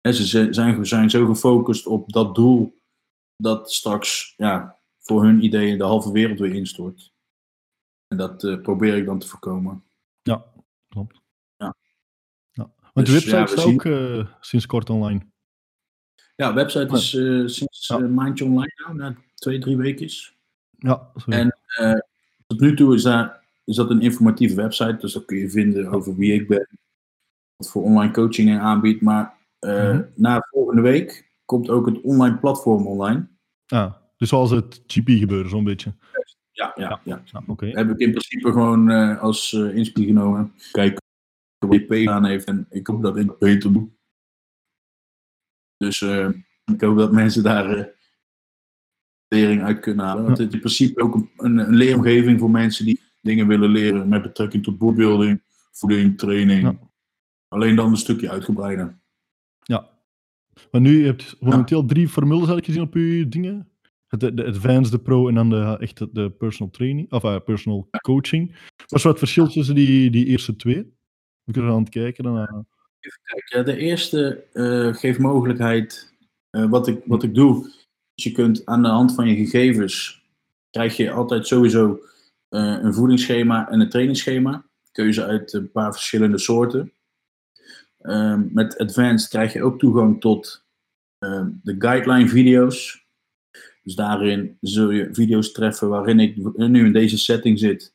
Hè, ze zijn, zijn zo gefocust op dat doel dat straks ja, voor hun ideeën de halve wereld weer instort. En dat eh, probeer ik dan te voorkomen. Ja, klopt. Ja. Ja. Want Dus, de ja, website we is ook eh, sinds kort online. Ja, website is eh, sinds Ja. een maandje online nou, na twee, drie weken. Ja, sorry. En eh, tot nu toe is, daar, is dat een informatieve website, dus daar kun je vinden over wie ik ben, wat voor online coaching ik aanbied. Maar eh, Mhm. na volgende week komt ook het online platform online. Ah, dus zoals het GP gebeuren, zo'n beetje. Ja, ja, ja. Ja, Oké. heb ik in principe gewoon eh, als uh, genomen. Kijken wat JP aan heeft en ik hoop dat ik het beter doe. Dus eh, ik hoop dat mensen daar eh, lering uit kunnen halen. Want het is in principe ook een, een, een leeromgeving voor mensen die dingen willen leren met betrekking tot boardbuilding, voeding, training. Ja. Alleen dan een stukje uitgebreider. Ja. Maar nu je hebt momenteel drie formules had ik gezien op je dingen. Het, de, de Advanced, de Pro en dan de, echt de, de personal training, of uh, personal coaching. Wat is wat verschil tussen die, die eerste twee? We kunnen er aan het kijken. Dan, uh... De eerste uh, geeft mogelijkheid, uh, wat, ik, wat ik doe, Dus je kunt aan de hand van je gegevens, krijg je altijd sowieso eh, een voedingsschema en een trainingsschema. Keuze uit een paar verschillende soorten. Ehm, met Advanced krijg je ook toegang tot ehm, de guideline video's. Dus daarin zul je video's treffen waarin ik nu in deze setting zit.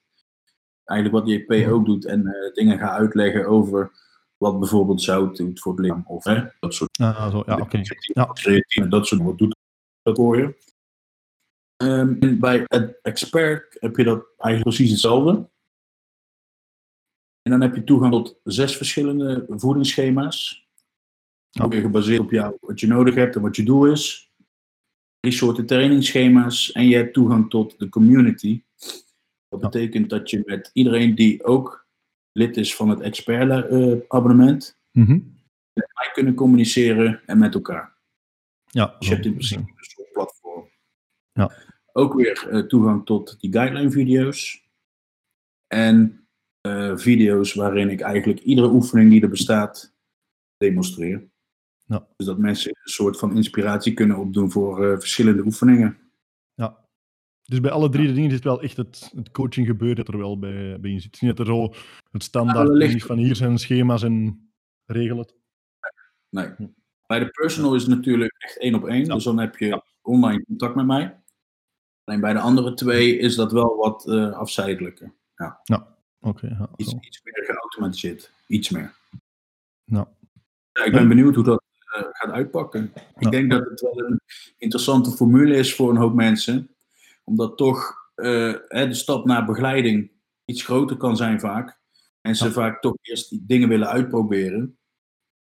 Eigenlijk wat JP ook doet en eh, dingen ga uitleggen over wat bijvoorbeeld zout doet voor het lichaam. Of hè, dat soort Ah, zo, ja, oké. Ja. creatine, dat soort wat doet dat voor je. Ehm, en bij Ad- Expert heb je dat eigenlijk precies hetzelfde. En dan heb je toegang tot zes verschillende voedingsschema's. Ook weer gebaseerd op jou, wat je nodig hebt en wat je doel is. Drie soorten trainingsschema's. En je hebt toegang tot de community. Dat betekent dat je met iedereen die ook lid is van het expert eh, abonnement, Mhm. met mij kunnen communiceren en met elkaar. Ja, Dus je hebt in principe een soort platform. Ja. Ook weer eh, toegang tot die guideline video's. En eh, video's waarin ik eigenlijk iedere oefening die er bestaat demonstreer. Ja. Dus dat mensen een soort van inspiratie kunnen opdoen voor verschillende oefeningen. Dus bij alle drie de dingen zit wel echt het, het coaching gebeuren dat er wel bij, bij in zit. Het is niet dat er zo het standaard ding is van hier zijn schema's en regel het. Nee. Bij de personal is het natuurlijk echt één op één. Ja. Dus dan heb je online contact met mij. Alleen bij de andere twee is dat wel wat eh afzijdelijker. Oké, ja, Iets, zo. iets meer geautomatiseerd. Iets meer. Ja. Ja, ik ben benieuwd hoe dat eh, gaat uitpakken. Ik denk dat het wel een interessante formule is voor een hoop mensen. Omdat toch eh, de stap naar begeleiding iets groter kan zijn vaak. En ze Ja. vaak toch eerst die dingen willen uitproberen.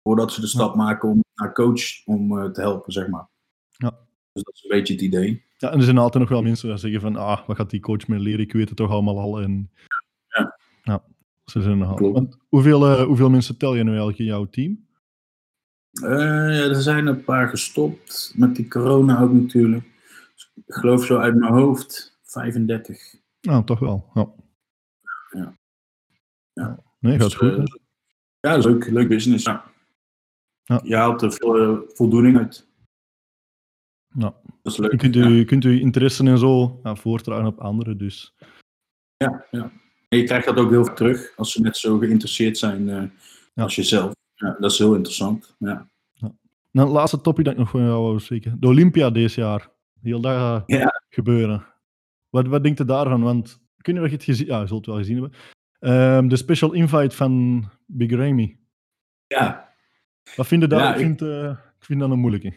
Voordat ze de stap maken om naar coach om eh, te helpen, zeg maar. Ja. Dus dat is een beetje het idee. Ja, en er zijn altijd nog wel mensen die zeggen van, ah, wat gaat die coach me leren? Ik weet het toch allemaal al. En... Ja. Ja, ze zijn nog. Klopt. Want hoeveel, eh, hoeveel mensen tel je nu eigenlijk in jouw team? Ja, er zijn een paar gestopt. Met die corona ook natuurlijk. Ik geloof zo uit mijn hoofd 35. Nou, toch wel. Ja. Ja. Ja. Nee, gaat Dus, goed. hè? ja, dat is leuk, leuk business. Ja. Ja. Je haalt er veel eh, voldoening uit. Ja. Dat is leuk. Je kunt, ja. u, kunt uw interesse en zo ja, voortdragen op anderen. Dus Ja, ja. En je krijgt dat ook heel veel terug als ze net zo geïnteresseerd zijn Ja. als jezelf. Ja, dat is heel interessant. Ja. Nou, het laatste topic dat ik nog van jou wou spreken. De Olympia deze jaar. Heel dat gaat Ja. gebeuren. Wat, wat denkt u daarvan? Want, kun je nog het gezien? Ja, je zult het wel gezien hebben. Ehm, de special invite van Big Ramy. ja, Wat vind je daar? Ja, ik, vind, eh, ik vind dat een moeilijke.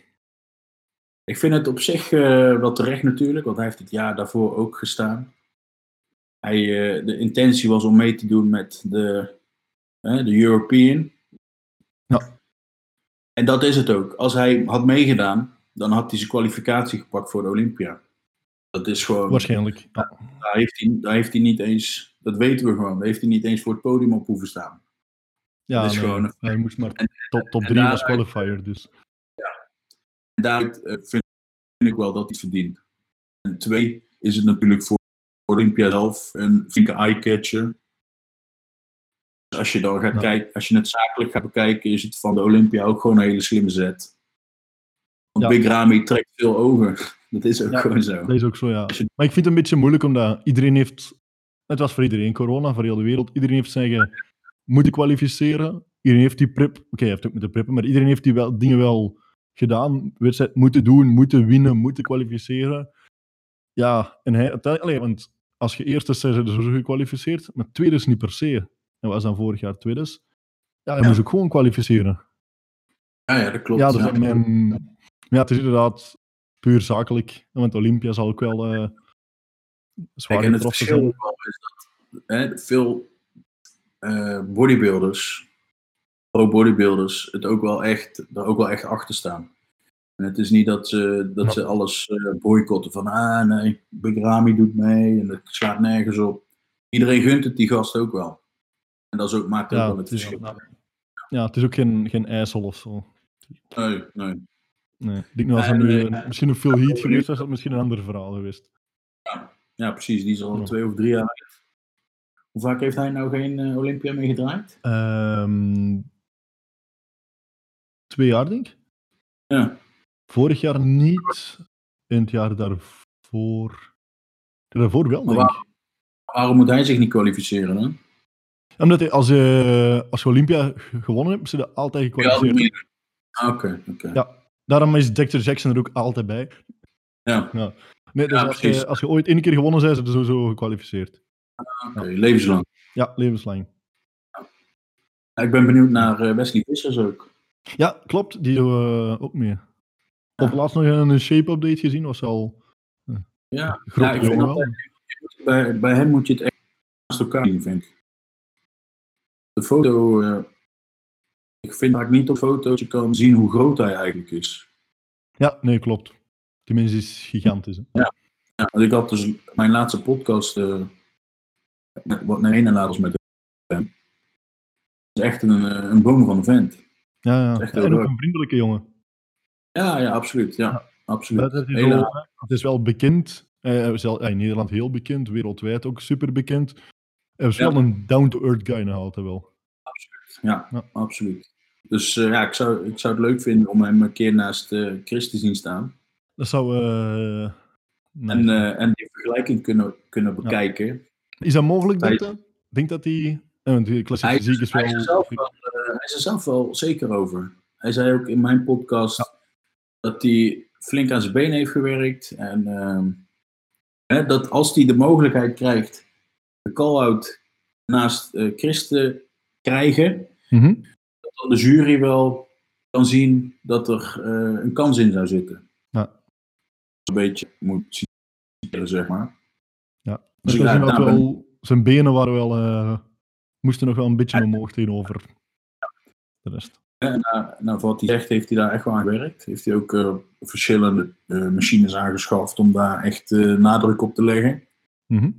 ik vind het op zich eh, wel terecht natuurlijk, want hij heeft het jaar daarvoor ook gestaan. Hij, eh, de intentie was om mee te doen met de, eh, de European. Ja. En dat is het ook. Als hij had meegedaan, dan had hij zijn kwalificatie gepakt voor de Olympia. Dat is gewoon. Waarschijnlijk. Ja. Daar heeft, hij, daar heeft hij niet eens, dat weten we gewoon, daar heeft hij niet eens voor het podium op hoeven staan. Ja, Dat is nee, gewoon- hij moest maar en- top, top en 3 was daaruit- qualifier. Dus. En daaruit eh, vind ik wel dat hij verdient. En twee is het natuurlijk voor Olympia zelf een flinke eye-catcher. Dus als je dan gaat Ja. kijken, als je het zakelijk gaat bekijken, is het van de Olympia ook gewoon een hele slimme zet. Want Ja. Big Ramy trekt veel ogen. Dat is ook gewoon zo. Dat is ook zo, ja. Maar ik vind het een beetje moeilijk, omdat iedereen heeft... Het was voor iedereen, corona, voor heel de wereld. Iedereen heeft zeggen, moeten kwalificeren. Iedereen heeft die prep... Oké, hij heeft ook moeten preppen, maar iedereen heeft die wel, dingen wel gedaan. Wedstrijd moeten doen, moeten winnen, moeten kwalificeren. Ja, en hij... Allee, want als je eerste is, zijn ze gekwalificeerd, maar tweede is niet per se. En was dan vorig jaar tweede. Ja, hij Ja. moest ook gewoon kwalificeren. Ja, ja, dat klopt. Ja, mijn, ja, het is inderdaad puur zakelijk. Want Olympia zal ook wel eh zwaar Kijk, en het verschil zijn. is dat hè, veel eh, bodybuilders, pro-bodybuilders, het ook wel echt, er ook wel echt achter staan. En het is niet dat ze, dat Ja. ze alles eh, boycotten van, ah nee, Big Ramy doet mee en het slaat nergens op. Iedereen gunt het die gast ook wel. En dat is ook, maakt ook Ja, wel het verschil. ja. ja, het is ook geen, geen ijsel of zo. Nee, nee. Nee. Ik denk nou, als er nu nee. eh, misschien nog veel heat geweest was, het misschien een ander verhaal geweest. Ja, precies. Die is al Ja. twee of drie jaar. Hoe vaak heeft hij nou geen eh, Olympia meegedraaid? Ehm, twee jaar, denk ik. Ja. Vorig jaar niet. in het jaar daarvoor. Daarvoor wel, Maar denk ik. Waarom moet hij zich niet kwalificeren dan? Omdat hij, als, je, als je Olympia gewonnen hebt, je altijd gekwalificeerd. Ah, Oké, oké. Ja. Daarom is Dexter Jackson er ook altijd bij. Ja, Nee, dus Ja, als, je, als je ooit één keer gewonnen bent, is je sowieso gekwalificeerd. oké, levenslang. Ja, levenslang. Ja, ik ben benieuwd naar eh, Wesley Vissers ook. Ja, klopt. Die doen we ook mee. Op laatst nog een shape-update gezien, was al Ja, groot ja ik vind wel. bij, bij hem moet je het echt naast elkaar zien, vind ik. De foto, eh, ik vind dat ik niet op foto's kan zien hoe groot hij eigenlijk is. Ja, nee, klopt. Mens is gigantisch. Hè? Ja, want ik had dus mijn laatste podcast, eh wat naar een was met hem. Het is echt een, eh, een boom van een vent. Ja, ja. Echt heel en ook een vriendelijke jongen. Ja, ja, absoluut. Ja, absoluut. Dat is wel- het is wel bekend. eh, ja, in Nederland heel bekend, wereldwijd ook super bekend. Hij is Ja. wel een down-to-earth guy nog altijd wel. Ja, Ja. absoluut. Dus eh, ja, ik zou, ik zou het leuk vinden om hem een keer naast eh, Chris te zien staan. Dat zou... eh, En, en die vergelijking kunnen, kunnen bekijken. is dat mogelijk, hij- denk je? Denk dat eh, die klassieke Hij, fysiek is hij, is er wel... zelf wel, hij is er zelf wel zeker over. Hij zei ook in mijn podcast dat hij flink aan zijn benen heeft gewerkt. En ehm, hè, dat als hij de mogelijkheid krijgt de call-out naast eh Krijgen, Mhm. dat dan de jury wel kan zien dat er eh, een kans in zou zitten. Ja. Een beetje moet zien, zeg maar. Ja. Dus Dus ja, daar ben- wel, zijn benen waren wel, eh, moesten nog wel een beetje omhoog tegenover de rest. En na wat hij zegt, heeft hij daar echt wel aan gewerkt. Heeft hij ook eh, verschillende machines aangeschaft om daar echt nadruk op te leggen. Mhm.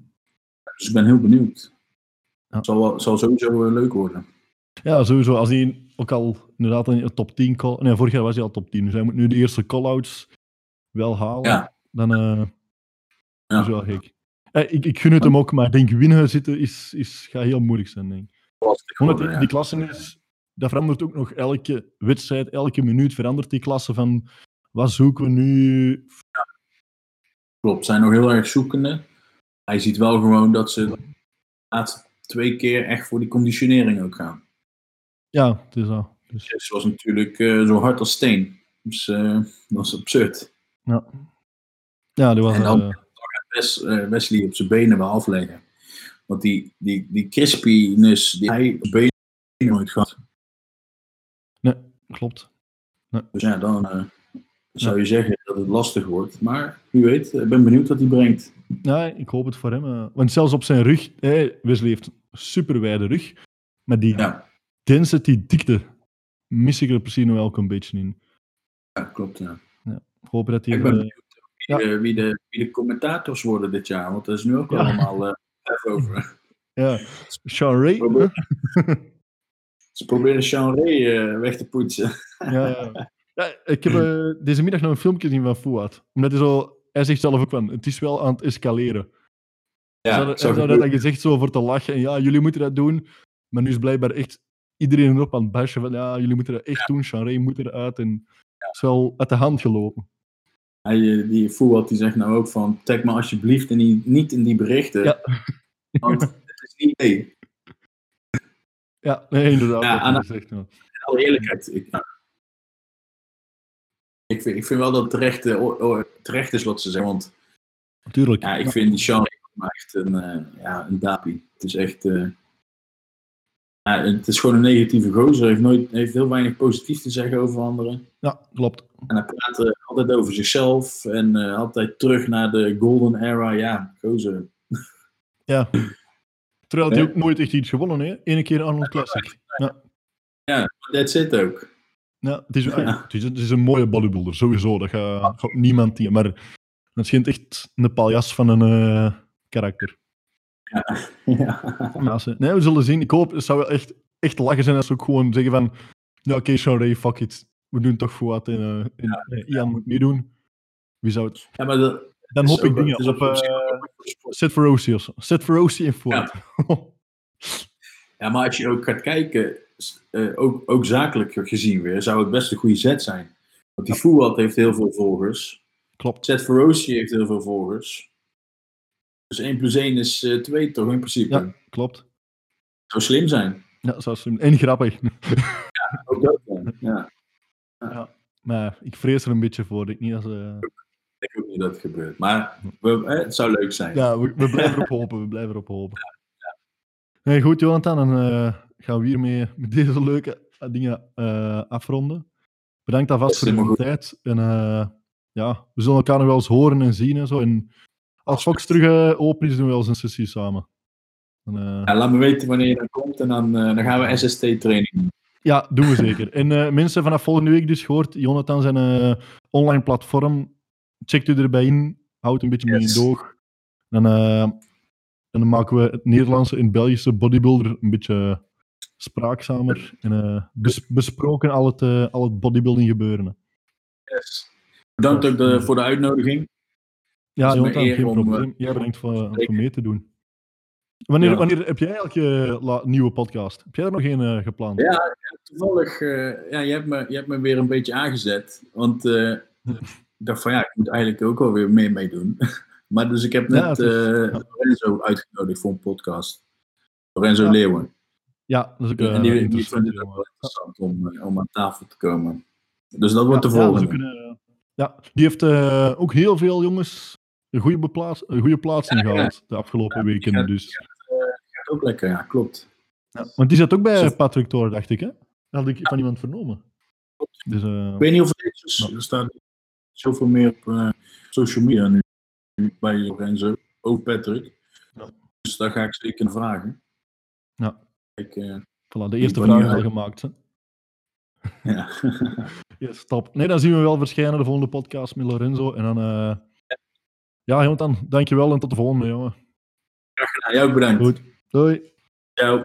Dus ik ben heel benieuwd. Het zal, zal sowieso leuk worden. Ja, sowieso. Als hij ook al inderdaad in de top 10 call... Nee, vorig jaar was hij al top 10. Dus hij moet nu de eerste call-outs wel halen. Ja. Dan eh Ja. is wel gek. Eh, ik, ik gun het hem ook, maar ik denk winnen zitten is, is, gaat heel moeilijk zijn. Denk. ik. Omdat die, klasse is... Dat verandert ook nog elke wedstrijd, elke minuut verandert die klasse van... Wat zoeken we nu? Klopt, zijn nog heel erg zoekende. Hij ziet wel gewoon dat ze de laatste twee keer echt voor die conditionering ook gaan. Ja, het is dat. Dus, Chris was natuurlijk eh, zo hard als steen. Dus eh, dat is absurd. ja. ja, die was... En dan- Wes, eh, Wesley op zijn benen wel afleggen. Want die, die, die crispiness die hij op benen nooit gehad. nee, klopt. Dus ja, dan zou je zeggen dat het lastig wordt. Maar wie weet, ik ben benieuwd wat hij brengt. Ja, ik hoop het voor hem. eh. want zelfs op zijn rug, eh, Wesley heeft een super wijde rug, maar die Ja, density, dikte, mis ik er precies nog wel een beetje in. ja klopt. Ja. Ik hoop dat hij... Ik ben eh, benieuwd wie, de, wie, de, wie de commentators worden dit jaar. Want er is nu ook Ja. allemaal eh even over. ja, Sean Ray. Probeer-? Ze proberen Sean Ray eh, weg te poetsen. ja, ja. ja, ik heb eh, deze middag nog een filmpje gezien van Fouad. Omdat hij zo... Hij zegt zelf ook van, het is wel aan het escaleren. Ja, het hadden ook. dat gezegd zo voor te lachen. En ja, jullie moeten dat doen. Maar nu is blijkbaar echt iedereen erop aan het bashen van ja, jullie moeten dat echt doen. Ray moet eruit. En het is wel uit de hand gelopen. Hij, die Fouad die zegt nou ook van, tag me alsjeblieft in die, niet in die berichten. Ja. Want het is niet mee. Ja, nee, inderdaad. Ja, wat aan je de- zegt, ja. In alle eerlijkheid. Ik. Ik, vind, ik vind wel dat het terecht, eh, terecht is wat ze zeggen. Want Tuurlijk. ja, ik vind die Sean echt een, eh, ja, een dapie. Het is echt... eh, ja, het is gewoon een negatieve gozer. Hij heeft, nooit, heeft heel weinig positief te zeggen over anderen. Ja, klopt. En hij praat altijd over zichzelf. En altijd terug naar de golden era. Ja, gozer. Ja. Terwijl hij Ja. ook nooit echt iets gewonnen heeft. Eén keer Arnold Classic. Ja, That's it ook. Ja, het, is, Ja. het, is, het is een mooie bodybuilder, sowieso. Dat gaat, gaat niemand die. Maar het schijnt echt een paljas van een eh, karakter. ja. Ja, ze- nee, we zullen zien. Ik hoop, het zou wel echt, echt lachen zijn als ze ook gewoon zeggen van ja, oké, Sean Ray, fuck it. We doen toch voor wat en, eh, en eh, Ian moet meedoen. Wie zou het... ja, maar Dan hoop ik dingen het is op eh, een sport. Seth Feroci of zo. Feroci en Ford. Ja, maar als je ook gaat kijken, eh, ook, ook zakelijk gezien weer, zou het best een goede zet zijn. Want die Fouad heeft heel veel volgers. klopt. Seth Feroci heeft heel veel volgers. Dus 1 plus 1 is eh 2 toch in principe. Ja. Klopt. Zou slim zijn. Ja, zo slim. En grappig. Ook dat, ja. ja. maar ik vrees er een beetje voor. Ik niet als, eh, Ik niet dat het gebeurt. Maar we, eh, het zou leuk zijn. Ja, we, we blijven erop hopen. We blijven erop hopen. Nee, goed, Jonathan. Dan eh, gaan we hiermee met deze leuke eh, dingen eh, afronden. Bedankt alvast voor de tijd. En eh, ja, we zullen elkaar nog wel eens horen en zien en zo. En als Fox terug open is, doen we wel eens een sessie samen. En, Ja, laat me weten wanneer je dan komt en dan, dan gaan we SST-training doen. Ja, doen we zeker. En mensen, vanaf volgende week dus gehoord, Jonathan zijn online platform. Checkt u erbij in, houdt een beetje mee in doog. Eh, en dan maken we het Nederlandse en Belgische bodybuilder een beetje spraakzamer. En eh, bes- besproken al het, eh, al het bodybuilding gebeuren. Yes. Bedankt ook de- voor de uitnodiging. Ja, Jonathan, geen om, probleem. eh, Jij bedankt voor, spreken. mee te doen. Wanneer, Ja. wanneer heb jij eigenlijk je nieuwe podcast? Heb jij er nog een eh, gepland? Ja, toevallig, eh, ja, je, hebt me, je hebt me weer een beetje aangezet. Want eh, ik dacht van ja, ik moet eigenlijk ook wel weer mee meedoen. maar dus ik heb net is- eh, ja. Lorenzo uitgenodigd voor een podcast. Lorenzo. Leeuwen. Ja, dat is ook eh, en die, die interessant. vindt het ook wel interessant om, eh, om aan tafel te komen. Dus dat wordt Ja, de volgende. een, eh, ja, die heeft eh, ook heel veel jongens een goede, beplaats, een goede plaatsing gehaald de afgelopen weken. dus. Gaat ook lekker, ja, klopt. Want die zat ook bij Patrick Thor, dacht ik. Hè? Dat had ik van iemand vernomen. Dus, eh, Ik weet niet of het is, dus er staat zoveel meer op eh, social media nu, nu bij Lorenzo, ook Patrick. Dus daar ga ik zeker naar vragen. Ik, eh, voilà, de eerste vraag al gemaakt. Hè? ja. Yes, top. Nee, dan zien we wel verschijnen de volgende podcast met Lorenzo. En dan, eh ja, Jonathan, dankjewel en tot de volgende, jongen. ja, jou bedankt. Goed. Doei. Ciao.